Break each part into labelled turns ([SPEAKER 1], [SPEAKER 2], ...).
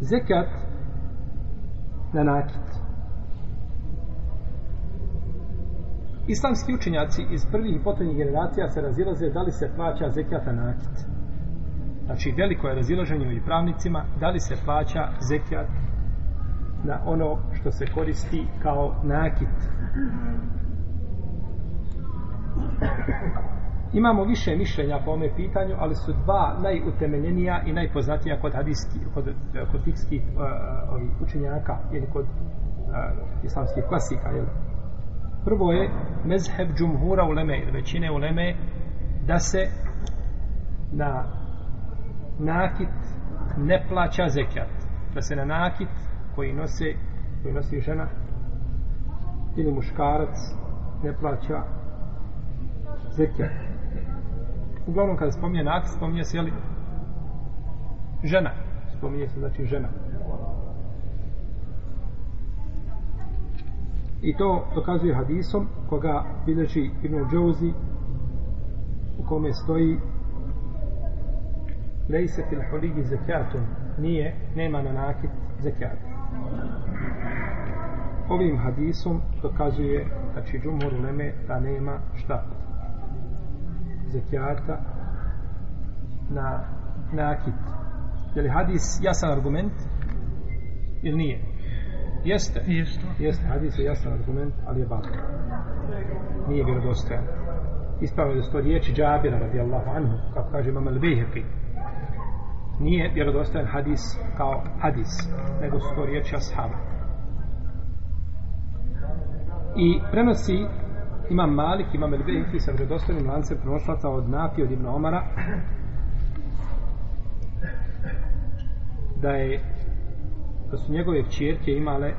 [SPEAKER 1] zekat na nakit. Islamski učenjaci iz prvih i potrednjih generacija se razilaze da li se plaća zekat na nakit. Znači, veliko je razilaženje među pravnicima da li se plaća zekat na ono što se koristi kao nakit. Imamo više mišljenja po ome pitanju, ali su dva najutemeljenija i najpoznatija kod hadijskih, kod, kod fikskih uh, učenjaka ili kod uh, islamskih klasika. Jel? Prvo je mezheb džumhura u leme, većine u leme, da se na nakit ne plaća zekjat. Da se na nakit koji, nose, koji nosi žena ili muškarac ne plaća zekjat uglavnom kada spominje nakid, spominje se, jeli, žena. Spominje se, znači, žena. I to dokazuje hadisom koga bilježi Ibn Džouzi u kome stoji Lejse fil huligi zekijatun nije, nema na nakid zekijat. Ovim hadisom dokazuje znači Džumhur Leme da nema šta zekijata na nakit. Je li hadis jasan argument? Ili nije? Jeste. Jeste. Jeste, hadis je jasan argument, ali je bako. Nije bilo dostajan. Ispravno je da sto riječi Džabira radijallahu anhu, kako kaže imam al-Bihepi, nije vjerodostojan hadis kao hadis, nego su to riječi ashaba. I prenosi imam Malik, imam Elbe, inti sa vredostojnim lance prenoslata od Napi, od Ibn Omara, da je, da su njegove čirke imale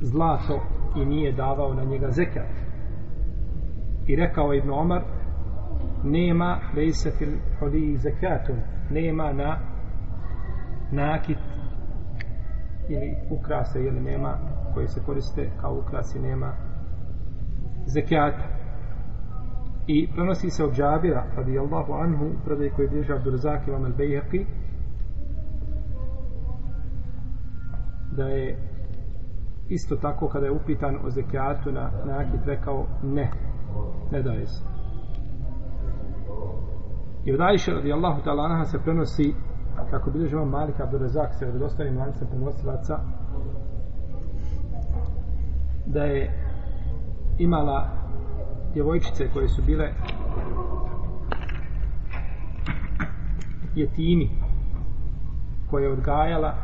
[SPEAKER 1] zlato i nije davao na njega zekat. I rekao je Ibn Omar, nema lejsefil hodi zekatun, nema na nakit ili ukrase, jer nema koje se koriste kao ukrasi, nema zekijata. I prenosi se od Džabira, radi Allahu anhu, predaj koji je bliža Abdur Zakiva al Bejheqi, da je isto tako kada je upitan o zekijatu na nakit rekao ne, ne daje se. I od Aisha radi Allahu ta'ala anha se prenosi kako bilježe vam Malik Abdur Razak se od ostalim lancem pomosilaca da je imala djevojčice koje su bile jetini koje je odgajala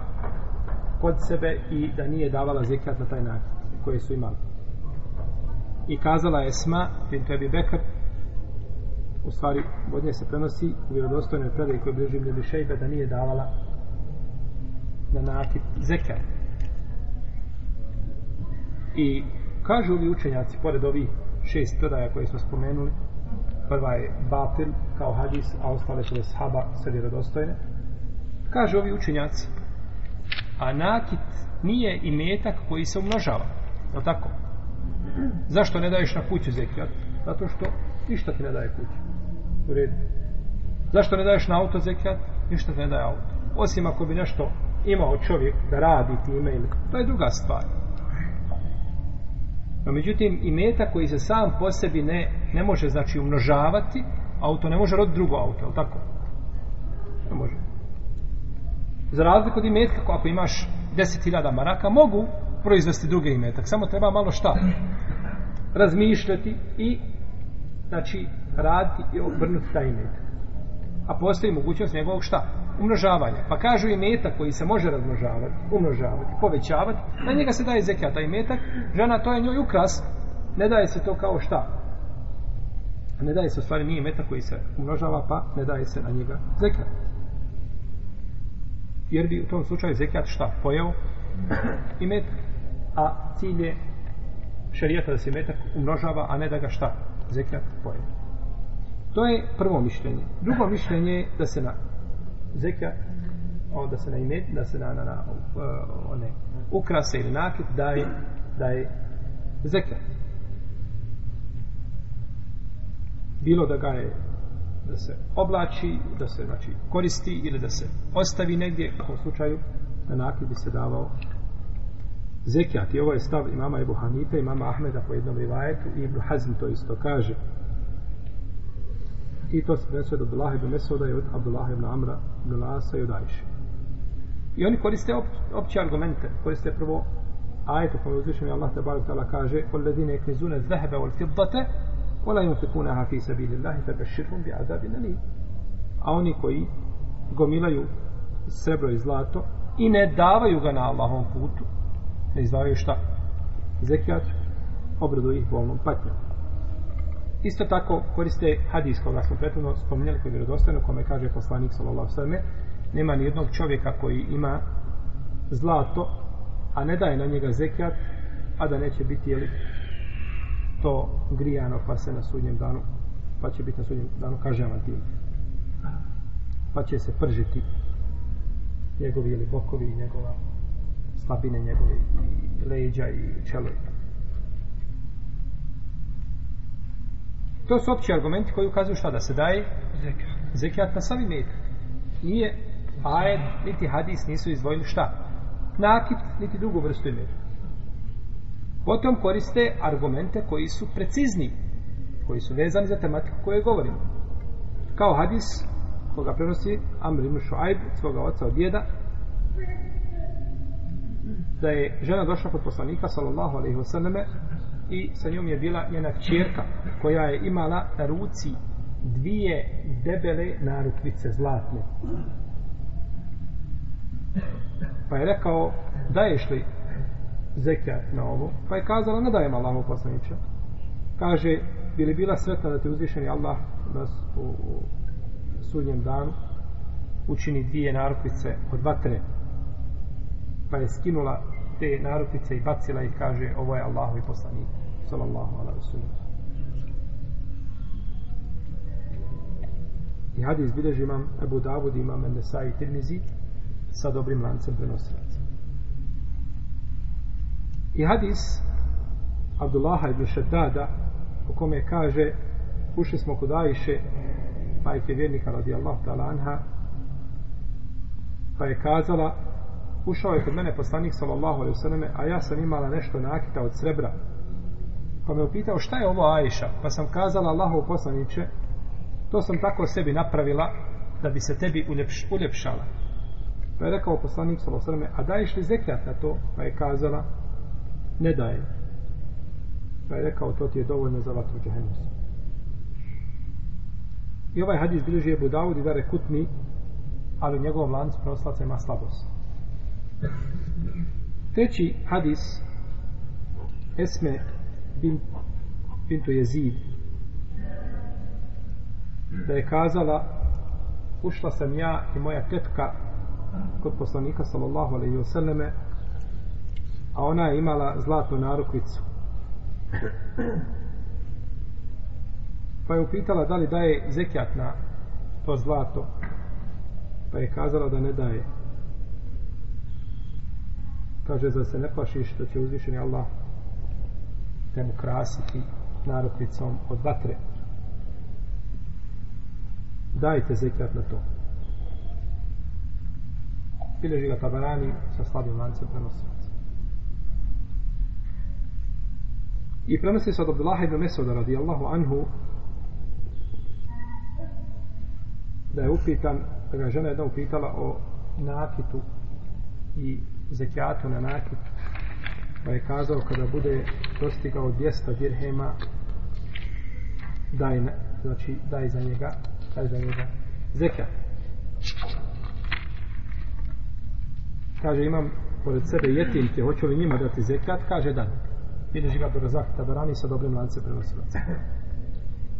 [SPEAKER 1] kod sebe i da nije davala zekat na taj način koje su imali. I kazala Esma, bin Tebi Bekr, u stvari godine se prenosi u vjerodostojnoj predaj koji bliži Mnebi Šejbe da nije davala na nakit zekat. I kažu ovi učenjaci, pored ovih šest predaja koje smo spomenuli, prva je Batil kao hadis, a ostale su Haba sve vjerodostojne, kažu ovi učenjaci, a nakit nije i metak koji se umnožava, je tako? Zašto ne daješ na kuću zekijat? Zato što ništa ti ne daje kuću. U redu. Zašto ne daješ na auto zekijat? Ništa ti ne daje auto. Osim ako bi nešto imao čovjek da radi time ili to je druga stvar. No međutim, i meta koji se sam po sebi ne, ne može, znači, umnožavati, auto ne može roditi drugo auto, je li tako? Ne može. Za razliku od imetka, ako imaš 10.000 maraka, mogu proizvesti druge imetak, samo treba malo šta? Razmišljati i, znači, raditi i obrnuti taj imetak. A postoji mogućnost njegovog šta? umnožavanja. Pa kažu i metak koji se može razmnožavati, umnožavati, povećavati, na njega se daje zekija taj metak, žena to je njoj ukras, ne daje se to kao šta. Ne daje se, u stvari nije metak koji se umnožava, pa ne daje se na njega zekija. Jer bi u tom slučaju zekijat šta pojeo i metak. A cilj je šarijata da se metak umnožava, a ne da ga šta zekijat pojeo. To je prvo mišljenje. Drugo mišljenje je da se na zeka onda se na ime da se na na, na uh, one ukrase ili nakit daje daje zeka bilo da ga je da se oblači, da se znači koristi ili da se ostavi negdje u ovom slučaju na nakit bi se davao zekijat i ovo je stav imama Ebu Hanife, imama Ahmeda po jednom rivajetu i Ibn Hazm to isto kaže i to se prenosio od Abdullah ibn Mesuda i od Abdullah ibn Amra ibn Lasa i od Ajše. I oni koriste op, opće argumente, koriste prvo ajet u kojem uzvišeni Allah te barek tala kaže Koledine je knizune zvehebe wal fiddate, kola im se kuna hafi sebi lillahi tebe širfum bi azabi nali. A oni koji gomilaju srebro i zlato i ne davaju ga na Allahom putu, ne izdavaju šta? Zekijat obradu ih volnom patnjom. Isto tako koriste hadis koga smo prethodno spominjali koji je vjerodostojno kome kaže poslanik sallallahu alejhi nema ni jednog čovjeka koji ima zlato a ne daje na njega zekat a da neće biti jeli, to grijano pa se na sudnjem danu pa će biti na sudnjem danu kažnjavan tim pa će se pržiti njegovi ili bokovi i njegova slabine njegove i leđa i čelo i tako. To su opći argumenti koji ukazuju šta da se daje zekijat, zekijat na sami med. Nije ajed, niti hadis nisu izdvojili šta? Nakit, niti drugu vrstu imeđa. Potom koriste argumente koji su precizni, koji su vezani za tematiku koje govorimo. Kao hadis koga prenosi Amr ibn Shu'aib svoga oca od djeda da je žena došla kod poslanika sallallahu alejhi ve selleme i sa njom je bila njena čerka koja je imala na ruci dvije debele narukvice zlatne. Pa je rekao, daješ li zekijat na ovo? Pa je kazala, ne dajem Allahu poslaniče. Kaže, bi li bila sretna da te uzvišeni Allah nas u, u sudnjem danu učini dvije narukvice od vatre? Pa je skinula te narukvice i bacila ih, kaže, ovo je Allahu i poslanik. Salallahu ala rasulim. I hadi izbileži imam Ebu Davud, imam Nesa i Tirmizi sa dobrim lancem prenosilaca. I hadis Abdullah ibn Shaddada u kome kaže ušli smo kod Ajše pa je vjernika radi Allah ta'ala anha pa je kazala Ušao je kod mene poslanik sallallahu alejhi ve selleme, a ja sam imala nešto nakita od srebra. Pa me upitao šta je ovo Ajša? Pa sam kazala Allahov poslanice, to sam tako sebi napravila da bi se tebi uljepš, uljepšala. Pa je rekao poslanik sallallahu alejhi ve selleme, a daješ li zekat na to? Pa je kazala ne daje. Pa je rekao to ti je dovoljno za vatru džehennema. I ovaj hadis bilježi je Budavud i Dare Kutni, ali njegov lanc proslaca ima slabost. Treći hadis Esme bin, bintu Jezid da je kazala ušla sam ja i moja tetka kod poslanika sallallahu alaihi wasallame a ona je imala zlatu narukvicu pa je upitala da li daje zekjat na to zlato pa je kazala da ne daje kaže za se ne plašiš da će uzvišeni Allah te mu krasiti narodnicom od vatre dajte zekat na to bileži ga tabarani sa slabim lancem prenosilaca i prenosi se od Abdullaha ibn Mesuda radijallahu anhu da je upitan da ga žena jedna upitala o nakitu i zekijatu na nakit pa je kazao kada bude dostigao 200 dirhema daj na, znači daj za njega daj za njega zekijat kaže imam pored sebe jetim te hoću li njima dati zekijat kaže da vidiš ga do razak tabarani sa dobrim lance prenosilaca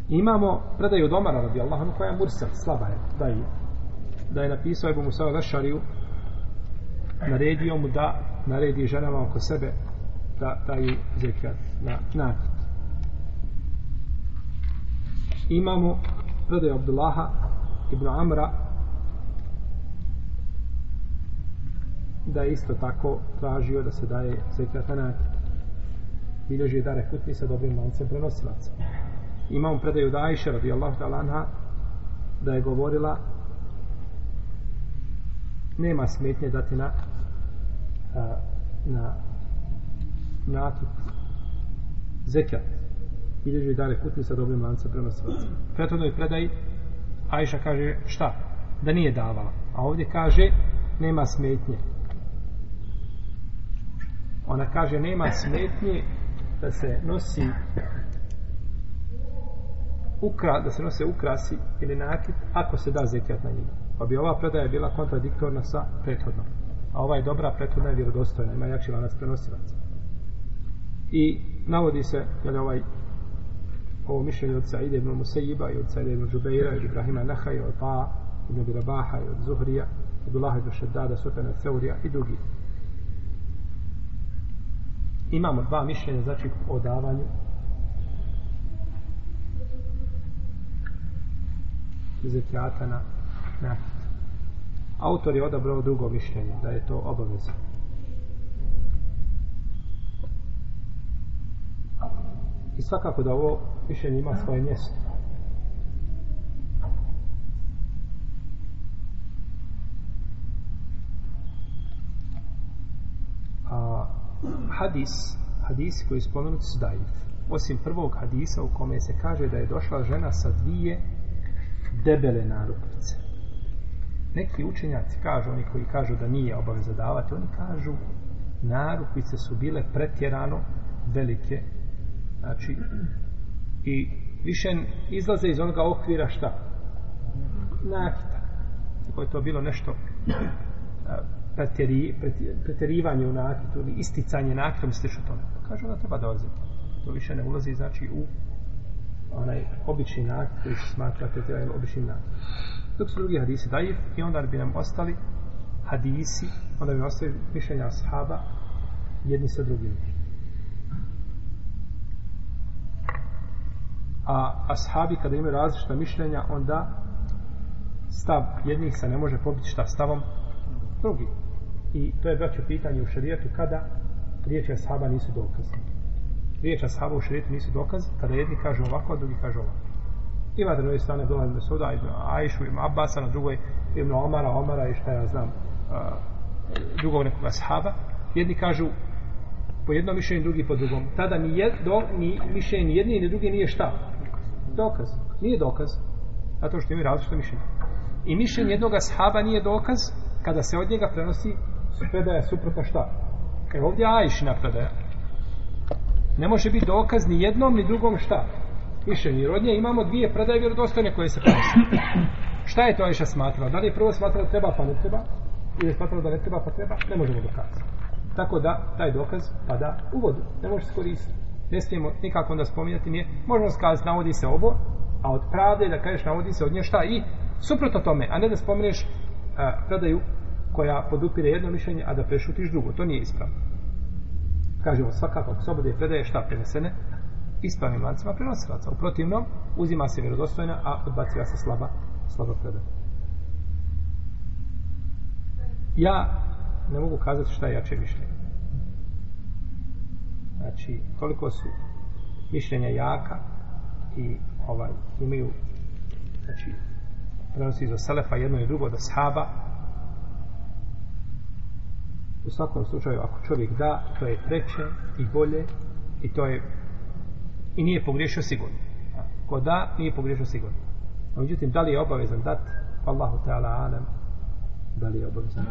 [SPEAKER 1] imamo predaju domara radi Allahom koja je mursa slaba je da je da je napisao Ebu Musa Rašariju naredio mu da naredi ženama oko sebe da daju zekat na nakit. Imamo predaj Abdullaha ibn Amra da je isto tako tražio da se daje zekat na nakit. Bilježi je dare kutni sa dobrim lancem prenosilaca. Imamo predaju da Aisha radijallahu ta'ala anha da je govorila nema smetnje da ti na a, na nakup zekat bilježi dare kutni sa dobrim lanca prema svacima. Pretodnoj predaji Ajša kaže šta? Da nije davala. A ovdje kaže nema smetnje. Ona kaže nema smetnje da se nosi ukra, da se nose ukrasi ili nakit ako se da zekat na njima pa bi ova predaja bila kontradiktorna sa prethodnom. A ova je dobra, prethodna je vjerodostojna, ima jači lanac prenosilaca. I navodi se, je li ovaj, ovo mišljenje od Saide ibn Musaiba, i od Saide ibn Džubeira, i od Ibrahima Nahaja, od Ba, i od Rabaha, i od Zuhrija, od Ulaha ibn Šeddada, Sufjana Seurija i drugi. Imamo dva mišljenja, znači o davanju. Zekijata na nakit. Autor je odabrao drugo mišljenje, da je to obavezno. I svakako da ovo mišljenje ima svoje mjesto. A, hadis, hadisi koji spomenuti su dajiv. Osim prvog hadisa u kome se kaže da je došla žena sa dvije debele narukvice. Neki učenjaci kažu, oni koji kažu da nije obaveza davati, oni kažu narukvice su bile pretjerano velike. Znači, i više izlaze iz onoga okvira šta? Nakita. Tako je to bilo nešto pretjerivanje u nakitu ili isticanje nakitom, misliš o tome. Kažu da treba da ozim. To više ne ulazi, znači, u onaj obični nakit koji se smatra pretjerajem običnim nakit. Dok su drugi hadisi dajiv i onda bi nam ostali hadisi, onda bi nam ostali mišljenja ashaba jedni sa drugim. A ashabi kada imaju različita mišljenja, onda stav jednih se ne može pobiti šta stavom drugih. I to je braćo pitanje u šarijetu kada riječi ashaba nisu dokazane riječ ashaba u šarijetu nisu dokaz, kada jedni kažu ovako, a drugi kažu ovako. Ima da druge strane dolazi do suda, ima Ajšu, ima Abasa, na drugoj ima Omara, Omara i šta ja znam, a, drugog nekog ashaba. Jedni kažu po jednom mišljenju, drugi po drugom. Tada ni, jed, do, ni mišljenje ni jedni ni drugi nije šta? Dokaz. Nije dokaz. Zato što imaju različite mišljenje. I mišljenje jednog ashaba nije dokaz kada se od njega prenosi predaja suprotna šta? Kaj ovdje Ajšina predaja ne može biti dokaz ni jednom ni drugom šta više ni rodnje imamo dvije predaje vjerodostojne koje se prenose šta je to Aisha smatrala da li je prvo smatrala treba pa ne treba ili je smatrala da ne treba pa treba ne možemo dokazati tako da taj dokaz pada u vodu ne može se koristiti ne smijemo nikako onda spominjati nije možemo skazati navodi se ovo a od pravde da kažeš navodi se od nje šta i suprotno tome a ne da spomeneš predaju koja podupire jedno mišljenje a da prešutiš drugo to nije ispravno kažemo svakako ako slobode predaje šta prenesene ispravnim lancima prenosilaca. U protivnom, uzima se vjerodostojna, a odbaciva se slaba, slaba predaja. Ja ne mogu kazati šta je jače mišljenje. Znači, koliko su mišljenja jaka i ovaj imaju znači prenosi iz Selefa jedno i drugo da sahaba U svakom slučaju, ako čovjek da, to je preče i bolje i to je i nije pogriješio sigurno. Ko da, nije pogriješio sigurno. A međutim, da li je obavezan dat? Allahu Teala alam, da li je obavezan?